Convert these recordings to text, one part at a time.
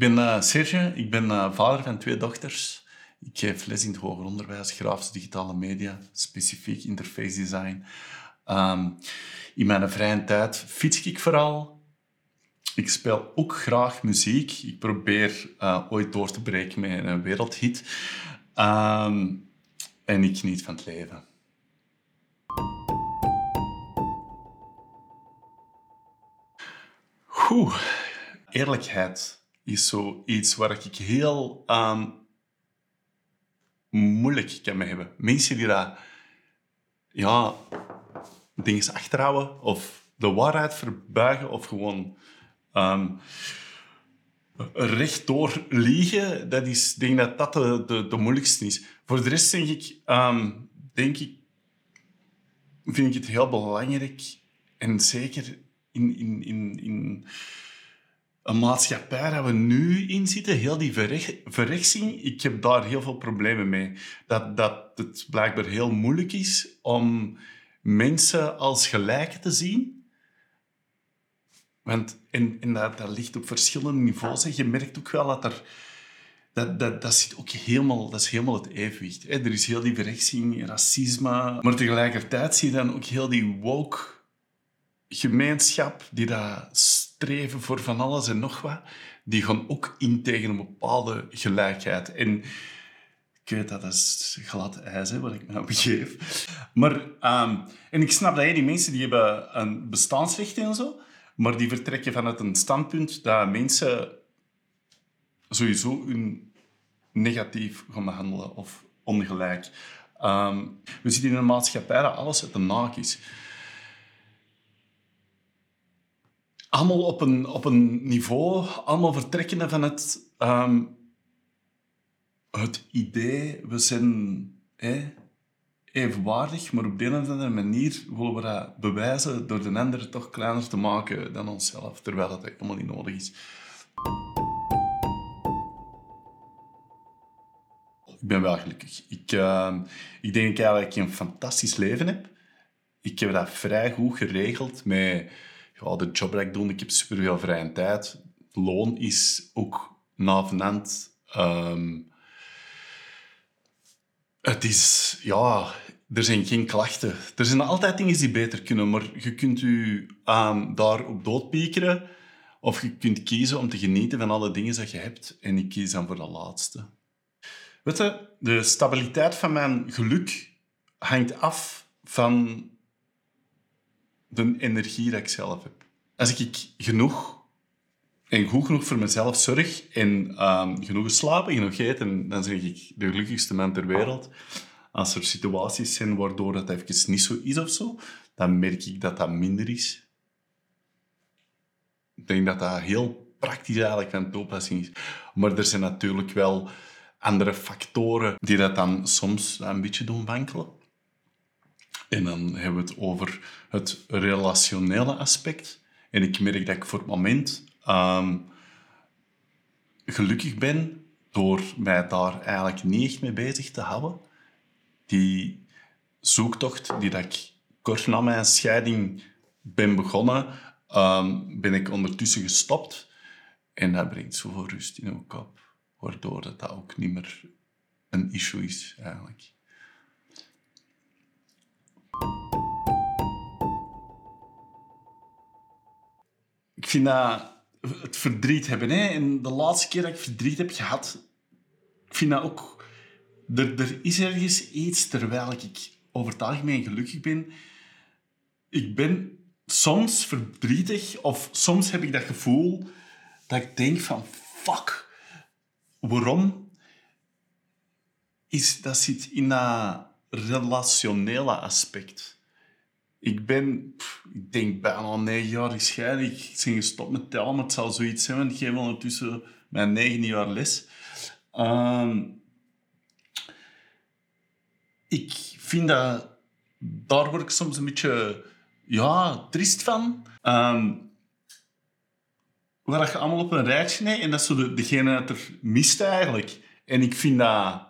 ben uh, Serge, ik ben uh, vader van twee dochters. Ik geef les in het hoger onderwijs, grafische digitale media, specifiek interface design. Um, in mijn vrije tijd fiets ik vooral. Ik speel ook graag muziek. Ik probeer uh, ooit door te breken met een wereldhit. Um, en ik geniet van het leven. Oeh, eerlijkheid is zoiets waar ik heel um, moeilijk kan mee hebben. Mensen die dat, ja, dingen achterhouden of de waarheid verbuigen of gewoon um, rechtdoor liegen, dat is, denk dat dat de, de, moeilijkste is. Voor de rest denk ik, um, denk ik, vind ik het heel belangrijk en zeker in, in, in, in een maatschappij waar we nu in zitten, heel die verrechtsing, ik heb daar heel veel problemen mee. Dat, dat het blijkbaar heel moeilijk is om mensen als gelijken te zien. Want, en, en dat, dat ligt op verschillende niveaus. Je merkt ook wel dat er... Dat, dat, dat, zit ook helemaal, dat is helemaal het evenwicht. Er is heel die verrechtsing, racisme. Maar tegelijkertijd zie je dan ook heel die woke gemeenschap die daar streven voor van alles en nog wat, die gaan ook in tegen een bepaalde gelijkheid. En ik weet dat dat is glad ijs, hè, wat ik nou begeef. Maar, um, en ik snap dat je die mensen die hebben een bestaansrecht en zo, maar die vertrekken vanuit een standpunt dat mensen sowieso hun negatief gaan behandelen of ongelijk. Um, we zitten in een maatschappij dat alles uit de naak is. Allemaal op een, op een niveau, allemaal vertrekkende van het, um, het idee, we zijn evenwaardig, maar op de een andere manier willen we dat bewijzen door de ander toch kleiner te maken dan onszelf, terwijl dat helemaal niet nodig is. Ik ben wel gelukkig. Ik, uh, ik denk eigenlijk dat ik een fantastisch leven heb. Ik heb dat vrij goed geregeld met ja, de job dat ik doe, ik heb superveel vrije tijd. Loon is ook navenant. Um, het is, ja, er zijn geen klachten. Er zijn altijd dingen die beter kunnen, maar je kunt je um, daar op doodpiekeren. Of je kunt kiezen om te genieten van alle dingen die je hebt. En ik kies dan voor de laatste. Weet je, de stabiliteit van mijn geluk hangt af van de energie dat ik zelf heb. Als ik genoeg en goed genoeg voor mezelf zorg en um, genoeg geslapen, genoeg eten, dan zeg ik de gelukkigste man ter wereld. Als er situaties zijn waardoor dat even niet zo is of zo, dan merk ik dat dat minder is. Ik denk dat dat heel praktisch eigenlijk van toepassing is. Maar er zijn natuurlijk wel andere factoren die dat dan soms een beetje doen wankelen. En dan hebben we het over het relationele aspect. En ik merk dat ik voor het moment ehm, gelukkig ben door mij daar eigenlijk niet echt mee bezig te houden. Die zoektocht die dat ik kort na mijn scheiding ben begonnen, um, ben ik ondertussen gestopt. En dat brengt zoveel rust in mijn kop, waardoor dat, dat ook niet meer een issue is eigenlijk. Vind dat het verdriet hebben. Hè? En de laatste keer dat ik verdriet heb gehad, ik vind dat ook... Er, er is ergens iets, terwijl ik over het algemeen gelukkig ben. Ik ben soms verdrietig, of soms heb ik dat gevoel dat ik denk van... Fuck, waarom? Is, dat zit in dat relationele aspect. Ik ben, ik denk bijna negen jaar gescheiden. Ik ben gestopt met tellen, maar het zal zoiets zijn, want ik geef ondertussen mijn negen jaar les. Ehm, ik vind dat, daar word ik soms een beetje, ja, triest van. Um, waar je allemaal op een rijtje neemt en dat is zo de, degene dat er mist eigenlijk. En ik vind dat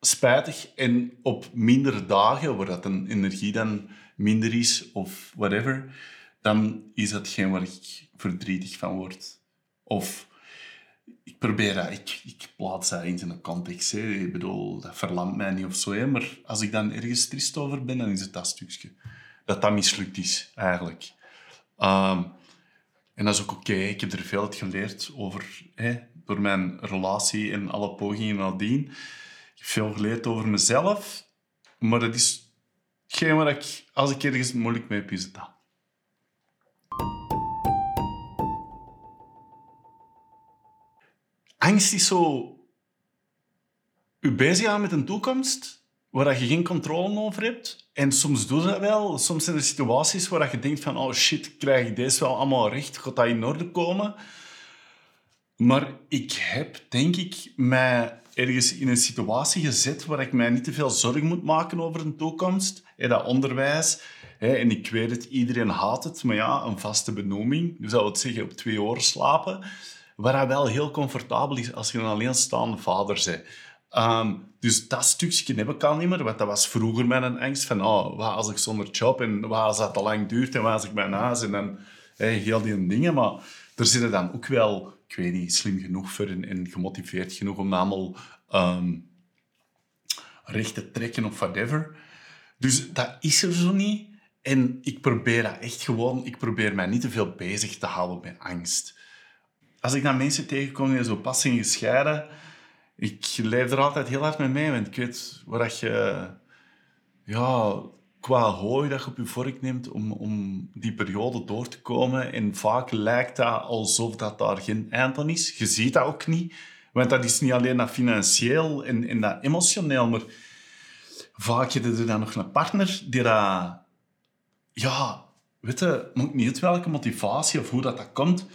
spijtig. En op mindere dagen, waar dat een energie dan minder is of whatever, dan is dat geen waar ik verdrietig van word. Of ik probeer dat, ik, ik plaats dat in een context. Hè. Ik bedoel, dat verlamt mij niet of zo. Maar als ik dan ergens trist over ben, dan is het dat stukje. Dat dat mislukt is, eigenlijk. Ehm, en dat is ook oké. Ik heb er veel geleerd over, hè, door mijn relatie en alle pogingen nadien. Ik heb veel geleerd over mezelf. Maar dat is hetgeen waar ik, als ik ergens moeilijk mee heb, dat. Angst is zo... Je bezig met een toekomst waar je geen controle over hebt. En soms doe je dat wel. Soms zijn er situaties waar je denkt van... Oh shit, krijg ik deze wel allemaal recht? Gaat dat in orde komen? Maar ik heb, denk ik, mij ergens in een situatie gezet waar ik mij niet te veel zorgen moet maken over een toekomst. Hey, dat onderwijs. en ik weet het, iedereen haat het. Maar ja, een vaste benoeming. Dus dat wil zeggen op twee oren slapen. Waar dat wel heel comfortabel is als je een alleenstaande vader bent. Ehm, dus dat stukje heb ik al niet meer, want dat was vroeger mijn angst van oh, wat als ik zonder job en wat als dat te lang duurt en wat als ik mijn huis en heel die dingen. Maar er zitten dan ook wel, ik weet niet, slim genoeg voor en, gemotiveerd genoeg om allemaal um, recht te trekken of whatever. Dus dat is er zo niet. En ik probeer dat echt gewoon, ik probeer mij niet te veel bezig te houden met angst. Als ik dan mensen tegenkom die zo pas gescheiden, ik leef er altijd heel hard mee mee, want ik weet waar je ja, qua hooi dat je op je vork neemt om, om die periode door te komen. En vaak lijkt dat alsof dat daar geen eind aan is. Je ziet dat ook niet, want dat is niet alleen dat financieel en, en dat emotioneel, maar vaak heb je dan nog een partner die dat... Ja, weet je, moet niet welke motivatie of hoe dat, dat komt,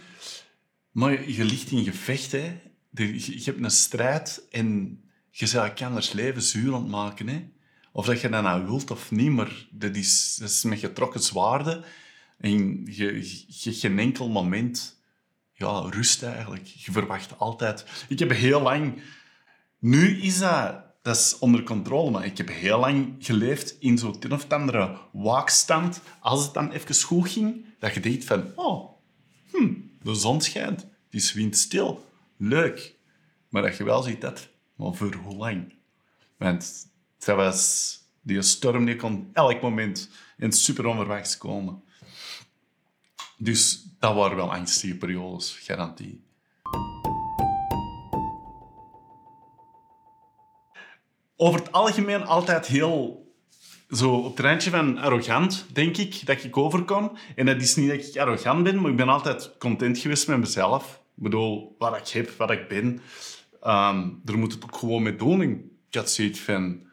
maar je ligt in gevecht, hè je hebt een strijd en je zou anders leven zuur maken. Hè? Of dat je dat nou wilt of niet, maar dat is, is met getrokken zwaarden. En je, je, geen enkel moment ja, rust eigenlijk. Je verwacht altijd... Ik heb heel lang... Nu is dat, dat is onder controle, maar ik heb heel lang geleefd in zo'n ten of andere waakstand. Als het dan even goed ging, dat je denkt van... Oh, hm, de zon schijnt. Het is windstil leuk. Maar dat je wel ziet dat, maar voor hoe lang? Want dat was, die storm die kon elk moment in super onverwachts komen. Dus dat waren wel angstige periodes, garantie. Over het algemeen altijd heel zo op het randje van arrogant, denk ik, dat ik overkom. En dat is niet dat ik arrogant ben, maar ik ben altijd content geweest met mezelf. Ik bedoel, wat ik heb, wat ik ben, um, daar moet het ook gewoon mee doen. Ik had zoiets van...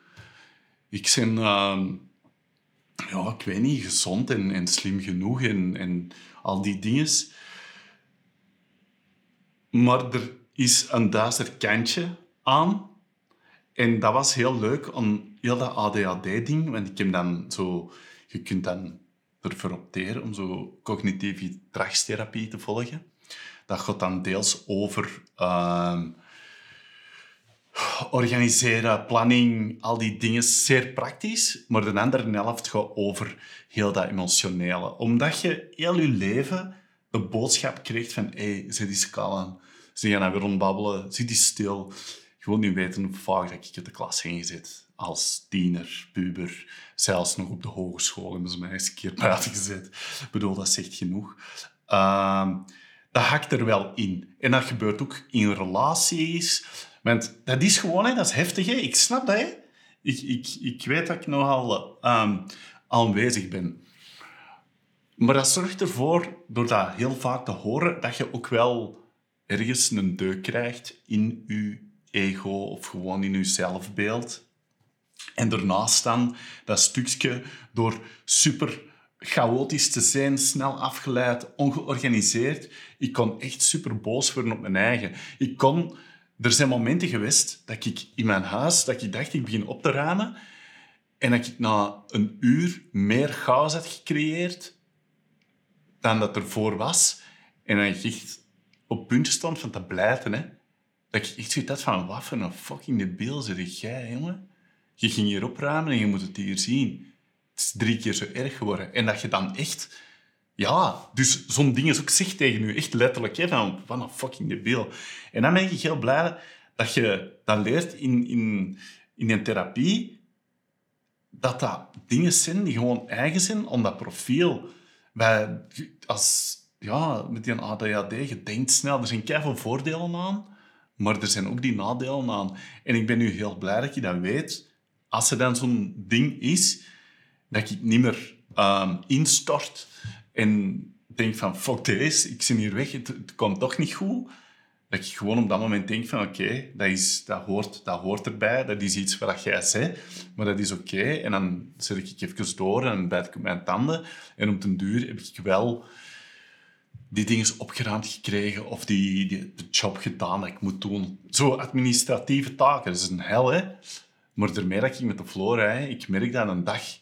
Ik ben, uh, ja, ik weet niet, gezond en, en slim genoeg en, en al die dingen. Maar er is een duister kantje aan. En dat was heel leuk, om heel dat ADHD-ding. Want ik heb dan zo... Je kunt dan ervoor opteren om zo cognitieve gedragstherapie te volgen. Dat gaat dan deels over uh, organiseren, planning, al die dingen, zeer praktisch. Maar de andere helft gaat over heel dat emotionele. Omdat je heel je leven de boodschap krijgt van hé, hey, zit eens kalm. Gaan nou weer rondbabbelen, zit eens stil. Gewoon niet weten hoe vaak dat ik in de klas heen zit. Als tiener, puber, zelfs nog op de hogeschool hebben mij eens een keer buiten gezet. Ik bedoel, dat zegt genoeg. Uh, dat hakt er wel in. En dat gebeurt ook in relaties. Want dat is gewoon, hè, dat is heftig. Hè. Ik snap dat. Hè. Ik, ik, ik weet dat ik nogal um, aanwezig ben. Maar dat zorgt ervoor, door dat heel vaak te horen, dat je ook wel ergens een deuk krijgt in je ego of gewoon in je zelfbeeld. En daarnaast dan dat stukje door super chaotisch te zijn, snel afgeleid, ongeorganiseerd. Ik kon echt super boos worden op mijn eigen. Ik kon... Er zijn momenten geweest dat ik in mijn huis, dat ik dacht, ik begin op te ruimen, en dat ik na een uur meer chaos had gecreëerd dan dat ervoor was. En dat ik echt op puntje stond van te blijten. Hè. Dat ik echt zoiets van, wat voor een fucking debiel zit jij, jongen? Je ging hier opruimen en je moet het hier zien drie keer zo erg geworden. En dat je dan echt Ja, dus zo'n ding is ook zeg tegen u, echt letterlijk, hè, van wat een fucking debiel. En dan ben ik heel blij dat je dat leert in, in, in een therapie, dat dat dingen zijn die gewoon eigen zijn om dat profiel. Wij, als, ja, met die ADHD, je denkt snel, er zijn keihard voordelen aan, maar er zijn ook die nadelen aan. En ik ben nu heel blij dat je dat weet. Als er dan zo'n ding is, dat ik niet meer um, instort en denk van, fuck deze, ik zit hier weg, het, komt toch niet goed dat ik gewoon op dat moment denk van oké, dat dat, dat, hoort, dat hoort erbij, dat is iets wat jij zegt, maar dat is oké. En dan zet ik even door en bijt ik op mijn tanden. En op den duur heb ik wel die dingen opgeruimd gekregen of die, die, de job gedaan dat ik moet doen. Zo administratieve taken, dat is een hel, hè. Maar daarmee dat ik met de floor rijd, ik merk dat een dag...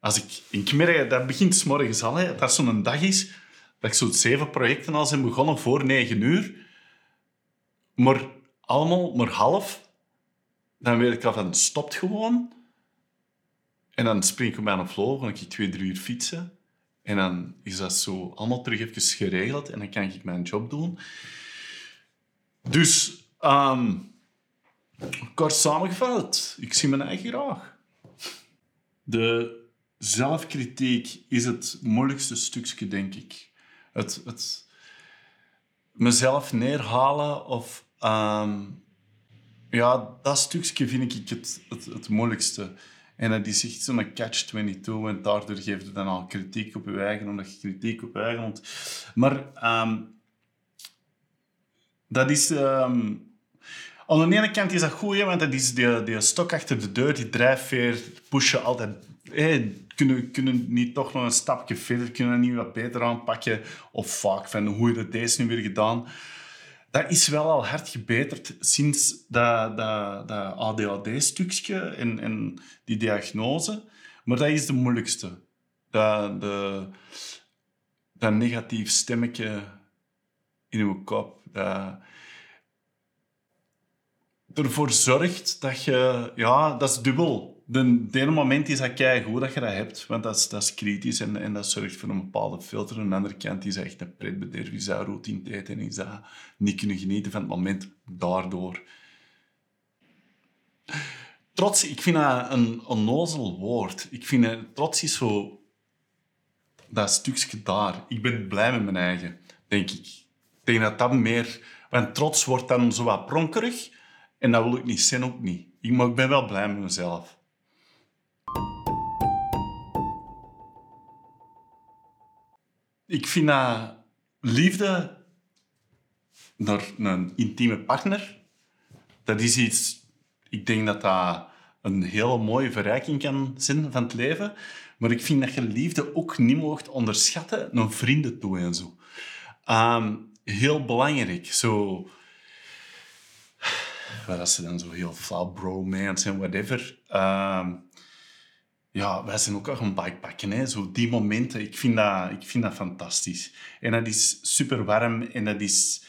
Als ik, ik merk, dat begint s morgens al, hè, dat zo'n dag is, dat ik zo zeven projecten al zijn begonnen voor negen uur maar allemaal maar half. Dan weet ik al van, stopt gewoon. En dan spring ik op mijn flow, kan ik twee, drie uur fietsen. En dan is dat zo allemaal terug even geregeld en dan kan ik mijn job doen. Dus, um, kort samengevat, ik zie mijn eigen graag. De zelfkritiek is het moeilijkste stukje, denk ik. Het, het mezelf neerhalen of Ehm, ja, dat stukje vind ik het, het, moeilijkste. En dat is echt zo'n catch-22. En daardoor geef je dan al kritiek op je eigen, omdat je kritiek op je eigen. Maar um, dat is... Um, aan de ene kant is dat goed, want dat is die, stok achter de deur, die drijfveer, pushen altijd... Hey, kunnen, kunnen niet toch nog een stapje verder, kunnen niet wat beter aanpakken? Of vaak van, hoe je dat deze nu weer gedaan? dat is wel al hard gebeterd sinds dat, dat, dat ADHD-stukje en, en die diagnose. Maar dat is de moeilijkste. Dat, de, dat negatief stemmetje in uw kop. Ervoor zorgt dat je... Ja, dat is dubbel de ene moment is dat goed dat je dat hebt, want dat is, dat is kritisch en, en dat zorgt voor een bepaalde filter. Aan de andere kant is dat echt een pretbederf, is dat routine en is dat niet kunnen genieten van het moment daardoor. Trots, ik vind dat een onnozel woord. Ik vind het, trots is zo dat stukje daar. Ik ben blij met mijn eigen, denk ik. Denk dat dat meer... Want trots wordt dan zo wat pronkerig en dat wil ik niet zijn, ook niet. Ik, maar ik ben wel blij met mezelf. Ik vind dat liefde naar een intieme partner, dat is iets... Ik denk dat dat een hele mooie verrijking kan zijn van het leven. Maar ik vind dat je liefde ook niet mocht onderschatten naar vrienden toe en zo. Ehm, heel belangrijk. Zo... Wat ze dan zo heel flauw bromance en whatever. Ehm, ja, wij zijn ook gaan bikepacken. Hè. Zo die momenten, ik vind, dat, ik vind dat fantastisch. En dat is super warm en dat is...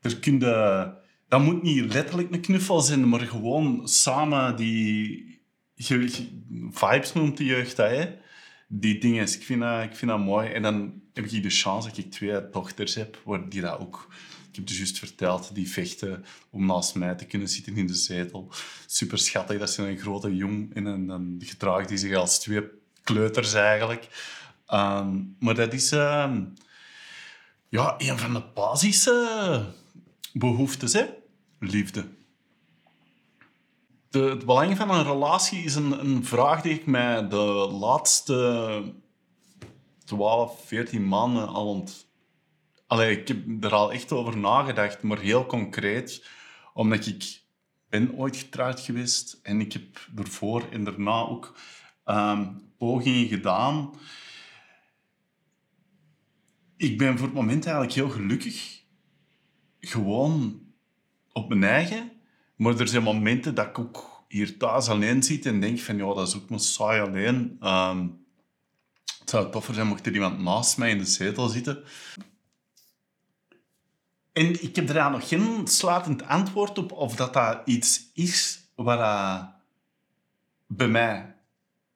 Er kun je, dat moet niet letterlijk een knuffel zijn, maar gewoon samen die... Vibes noemt de jeugd hè. Die dingen, ik vind, dat, ik vind dat mooi. En dan heb ik de chance dat ik twee dochters heb, die dat ook ik heb het juist verteld, die vechten om naast mij te kunnen zitten in de zetel. Super schattig, dat ze een grote jong en dan gedraagt die zich als twee kleuters eigenlijk. Ehm, maar dat is uh, ja, een van de basische behoeftes, hè? liefde. De, het belang van een relatie is een, een vraag die ik mij de laatste 12, 14 maanden al ont, Allee, ik heb er al echt over nagedacht, maar heel concreet. Omdat ik ben ooit getrouwd geweest en ik heb ervoor en daarna ook um, pogingen gedaan. Ik ben voor het moment eigenlijk heel gelukkig. Gewoon op mijn eigen. Maar er zijn momenten dat ik ook hier thuis alleen zit en denk van, ja, dat is ook maar saai alleen. Um, het zou toffer zijn mocht er iemand naast mij in de zetel zitten. En ik heb daar nog geen sluitend antwoord op of dat, dat iets is wat bij mij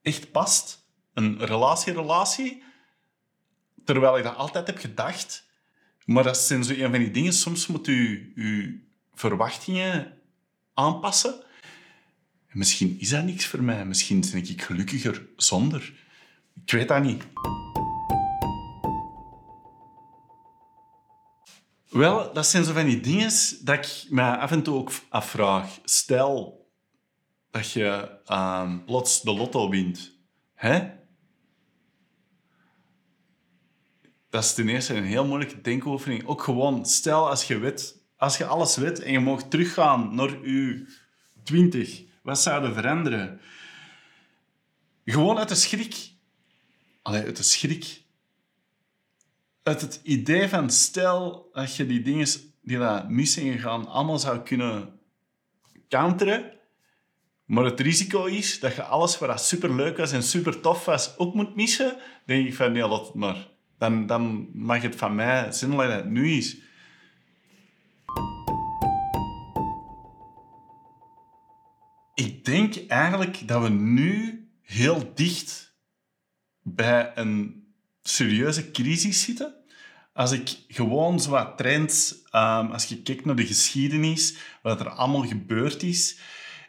echt past. Een relatie-relatie. terwijl ik dat altijd heb gedacht. Maar dat zijn zo een van die dingen. Soms moet u uw verwachtingen aanpassen. En misschien is dat niks voor mij. Misschien ben ik gelukkiger zonder. Ik weet dat niet. Wel, dat zijn zo van die dingen dat ik mij af en toe ook afvraag. Stel dat je uh, plots de lotto wint. Hè? Dat is ten eerste een heel moeilijke denkoefening. Ook gewoon, stel als je weet, als je alles weet en je mag teruggaan naar je 20, wat zou er veranderen? Gewoon uit de schrik. Allee, uit de schrik uit het idee van stel dat je die dingen die daar mis gegaan allemaal zou kunnen counteren, maar het risico is dat je alles wat super leuk was en super tof was ook moet missen, denk ik van nee, laat maar. Dan, dan mag het van mij zijn dat het nu is. Ik denk eigenlijk dat we nu heel dicht bij een serieuze crisis zitten. Als ik gewoon zo wat trends, um, als je kijkt naar de geschiedenis, wat er allemaal gebeurd is,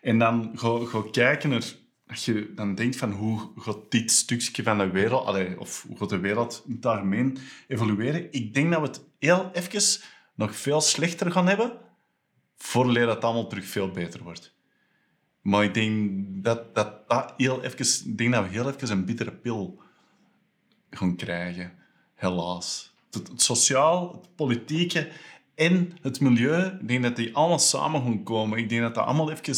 en dan ga, kijken naar, als je dan denkt van hoe gaat dit stukje van de wereld, of hoe gaat de wereld in het algemeen evolueren, ik denk dat we het heel even nog veel slechter gaan hebben, voordat het allemaal terug veel beter wordt. Maar ik denk dat, dat, dat heel even, denk dat we heel even een bittere pil gaan krijgen. Helaas. Het, sociaal, het politieke en het milieu, ik denk dat die allemaal samen gaan komen. Ik denk dat dat allemaal even,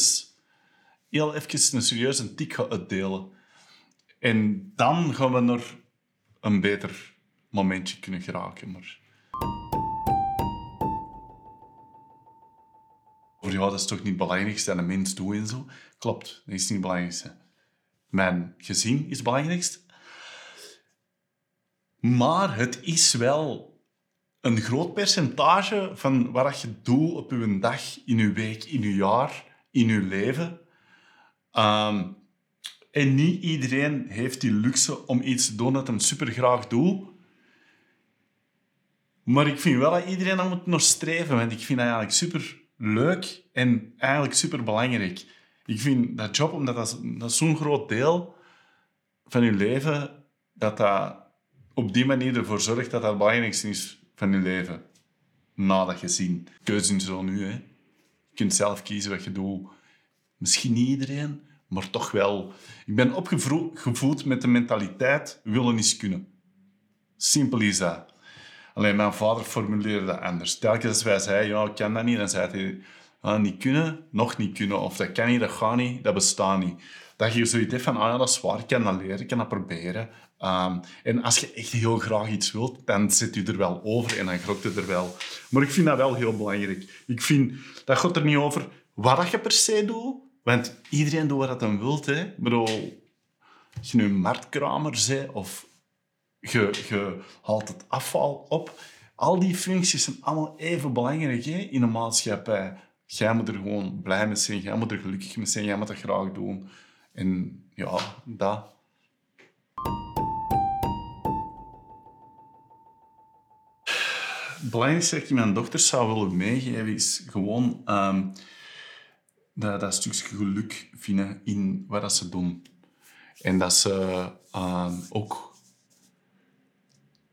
heel even een serieuze tik gaat uitdelen. En dan gaan we naar een beter momentje kunnen geraken. Maar... Ja, dat is toch niet het belangrijkste dat een mens doet en zo. Klopt, dat is niet het belangrijkste. Mijn gezin is het belangrijkste. Maar het is wel een groot percentage van wat je doet op je dag, in je week, in je jaar, in je leven. Ehm, en niet iedereen heeft die luxe om iets te doen dat hem super graag doet. Maar ik vind wel dat iedereen dat moet nog streven, want ik vind dat eigenlijk super leuk en eigenlijk super belangrijk. Ik vind dat job, omdat dat, dat zo'n groot deel van je leven, dat dat op die manier ervoor zorgt dat dat belangrijkste is van je leven. Na dat gezien. Keuze is zo nu. Hè. Je kunt zelf kiezen wat je doet. Misschien niet iedereen, maar toch wel. Ik ben opgevoed met de mentaliteit willen is kunnen. Simpel is dat. Alleen mijn vader formuleerde dat anders. Telkens als wij zeiden, ja, ik kan dat niet, dan zei hij, ah, niet kunnen, nog niet kunnen. Of dat kan niet, dat gaat niet, dat bestaat niet. Dat je zoiets hebt van, ah ja, dat is waar, ik kan dat leren, ik kan dat proberen. Um, en als je echt heel graag iets wilt, dan zit je er wel over en dan grokt je er wel. Maar ik vind dat wel heel belangrijk. Ik vind, dat gaat er niet over wat je per se doet, want iedereen doet wat hij wil. Hè. Ik bedoel, als je nu een marktkramer bent of je, je haalt het afval op, al die functies zijn allemaal even belangrijk hè, in een maatschappij. Jij moet er gewoon blij mee zijn, jij moet er gelukkig mee zijn, jij moet dat graag doen. En ja, dat. het belangrijkste dat ik mijn dochters zou willen meegeven is gewoon um, dat, dat stukje geluk vinden in wat dat ze doen. En dat ze um, ook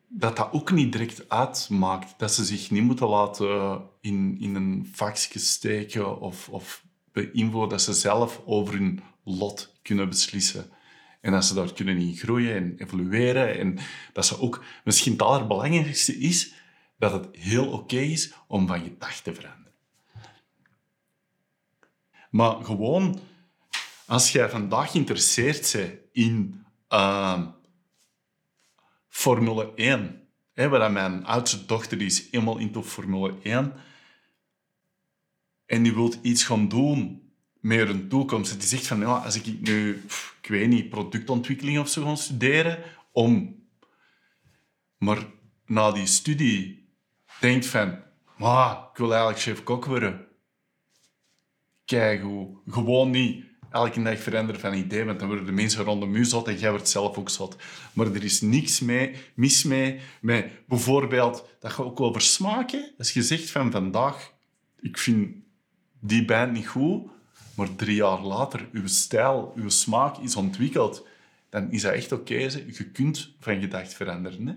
dat dat ook niet direct uitmaakt. Dat ze zich niet moeten laten in, in een vakje steken of, of beïnvloeden. Dat ze zelf over hun lot kunnen beslissen. En dat ze daar kunnen in groeien en evolueren. En dat ze ook, misschien het allerbelangrijkste is, dat het heel oké is om van dag te veranderen. Maar gewoon, als jij vandaag geïnteresseerd bent in uh, Formule 1, hè, waar mijn oudste dochter is helemaal into Formule 1, en die wilt iets gaan doen met een toekomst. Die zegt van, ja, als ik nu, ik weet niet, productontwikkeling of zo ga studeren, om... Maar na die studie denkt van, ah, ik wil eigenlijk chef-kok worden. Kijk hoe, gewoon niet elke dag veranderen van idee, want dan worden de mensen rondom u zot en jij wordt zelf ook zot. Maar er is niks mee, mis mee met bijvoorbeeld dat je ook over smaken, als je zegt van vandaag, ik vind die band niet goed, maar drie jaar later uw stijl, uw smaak is ontwikkeld, dan is dat echt oké. je kunt van gedacht veranderen. Hè?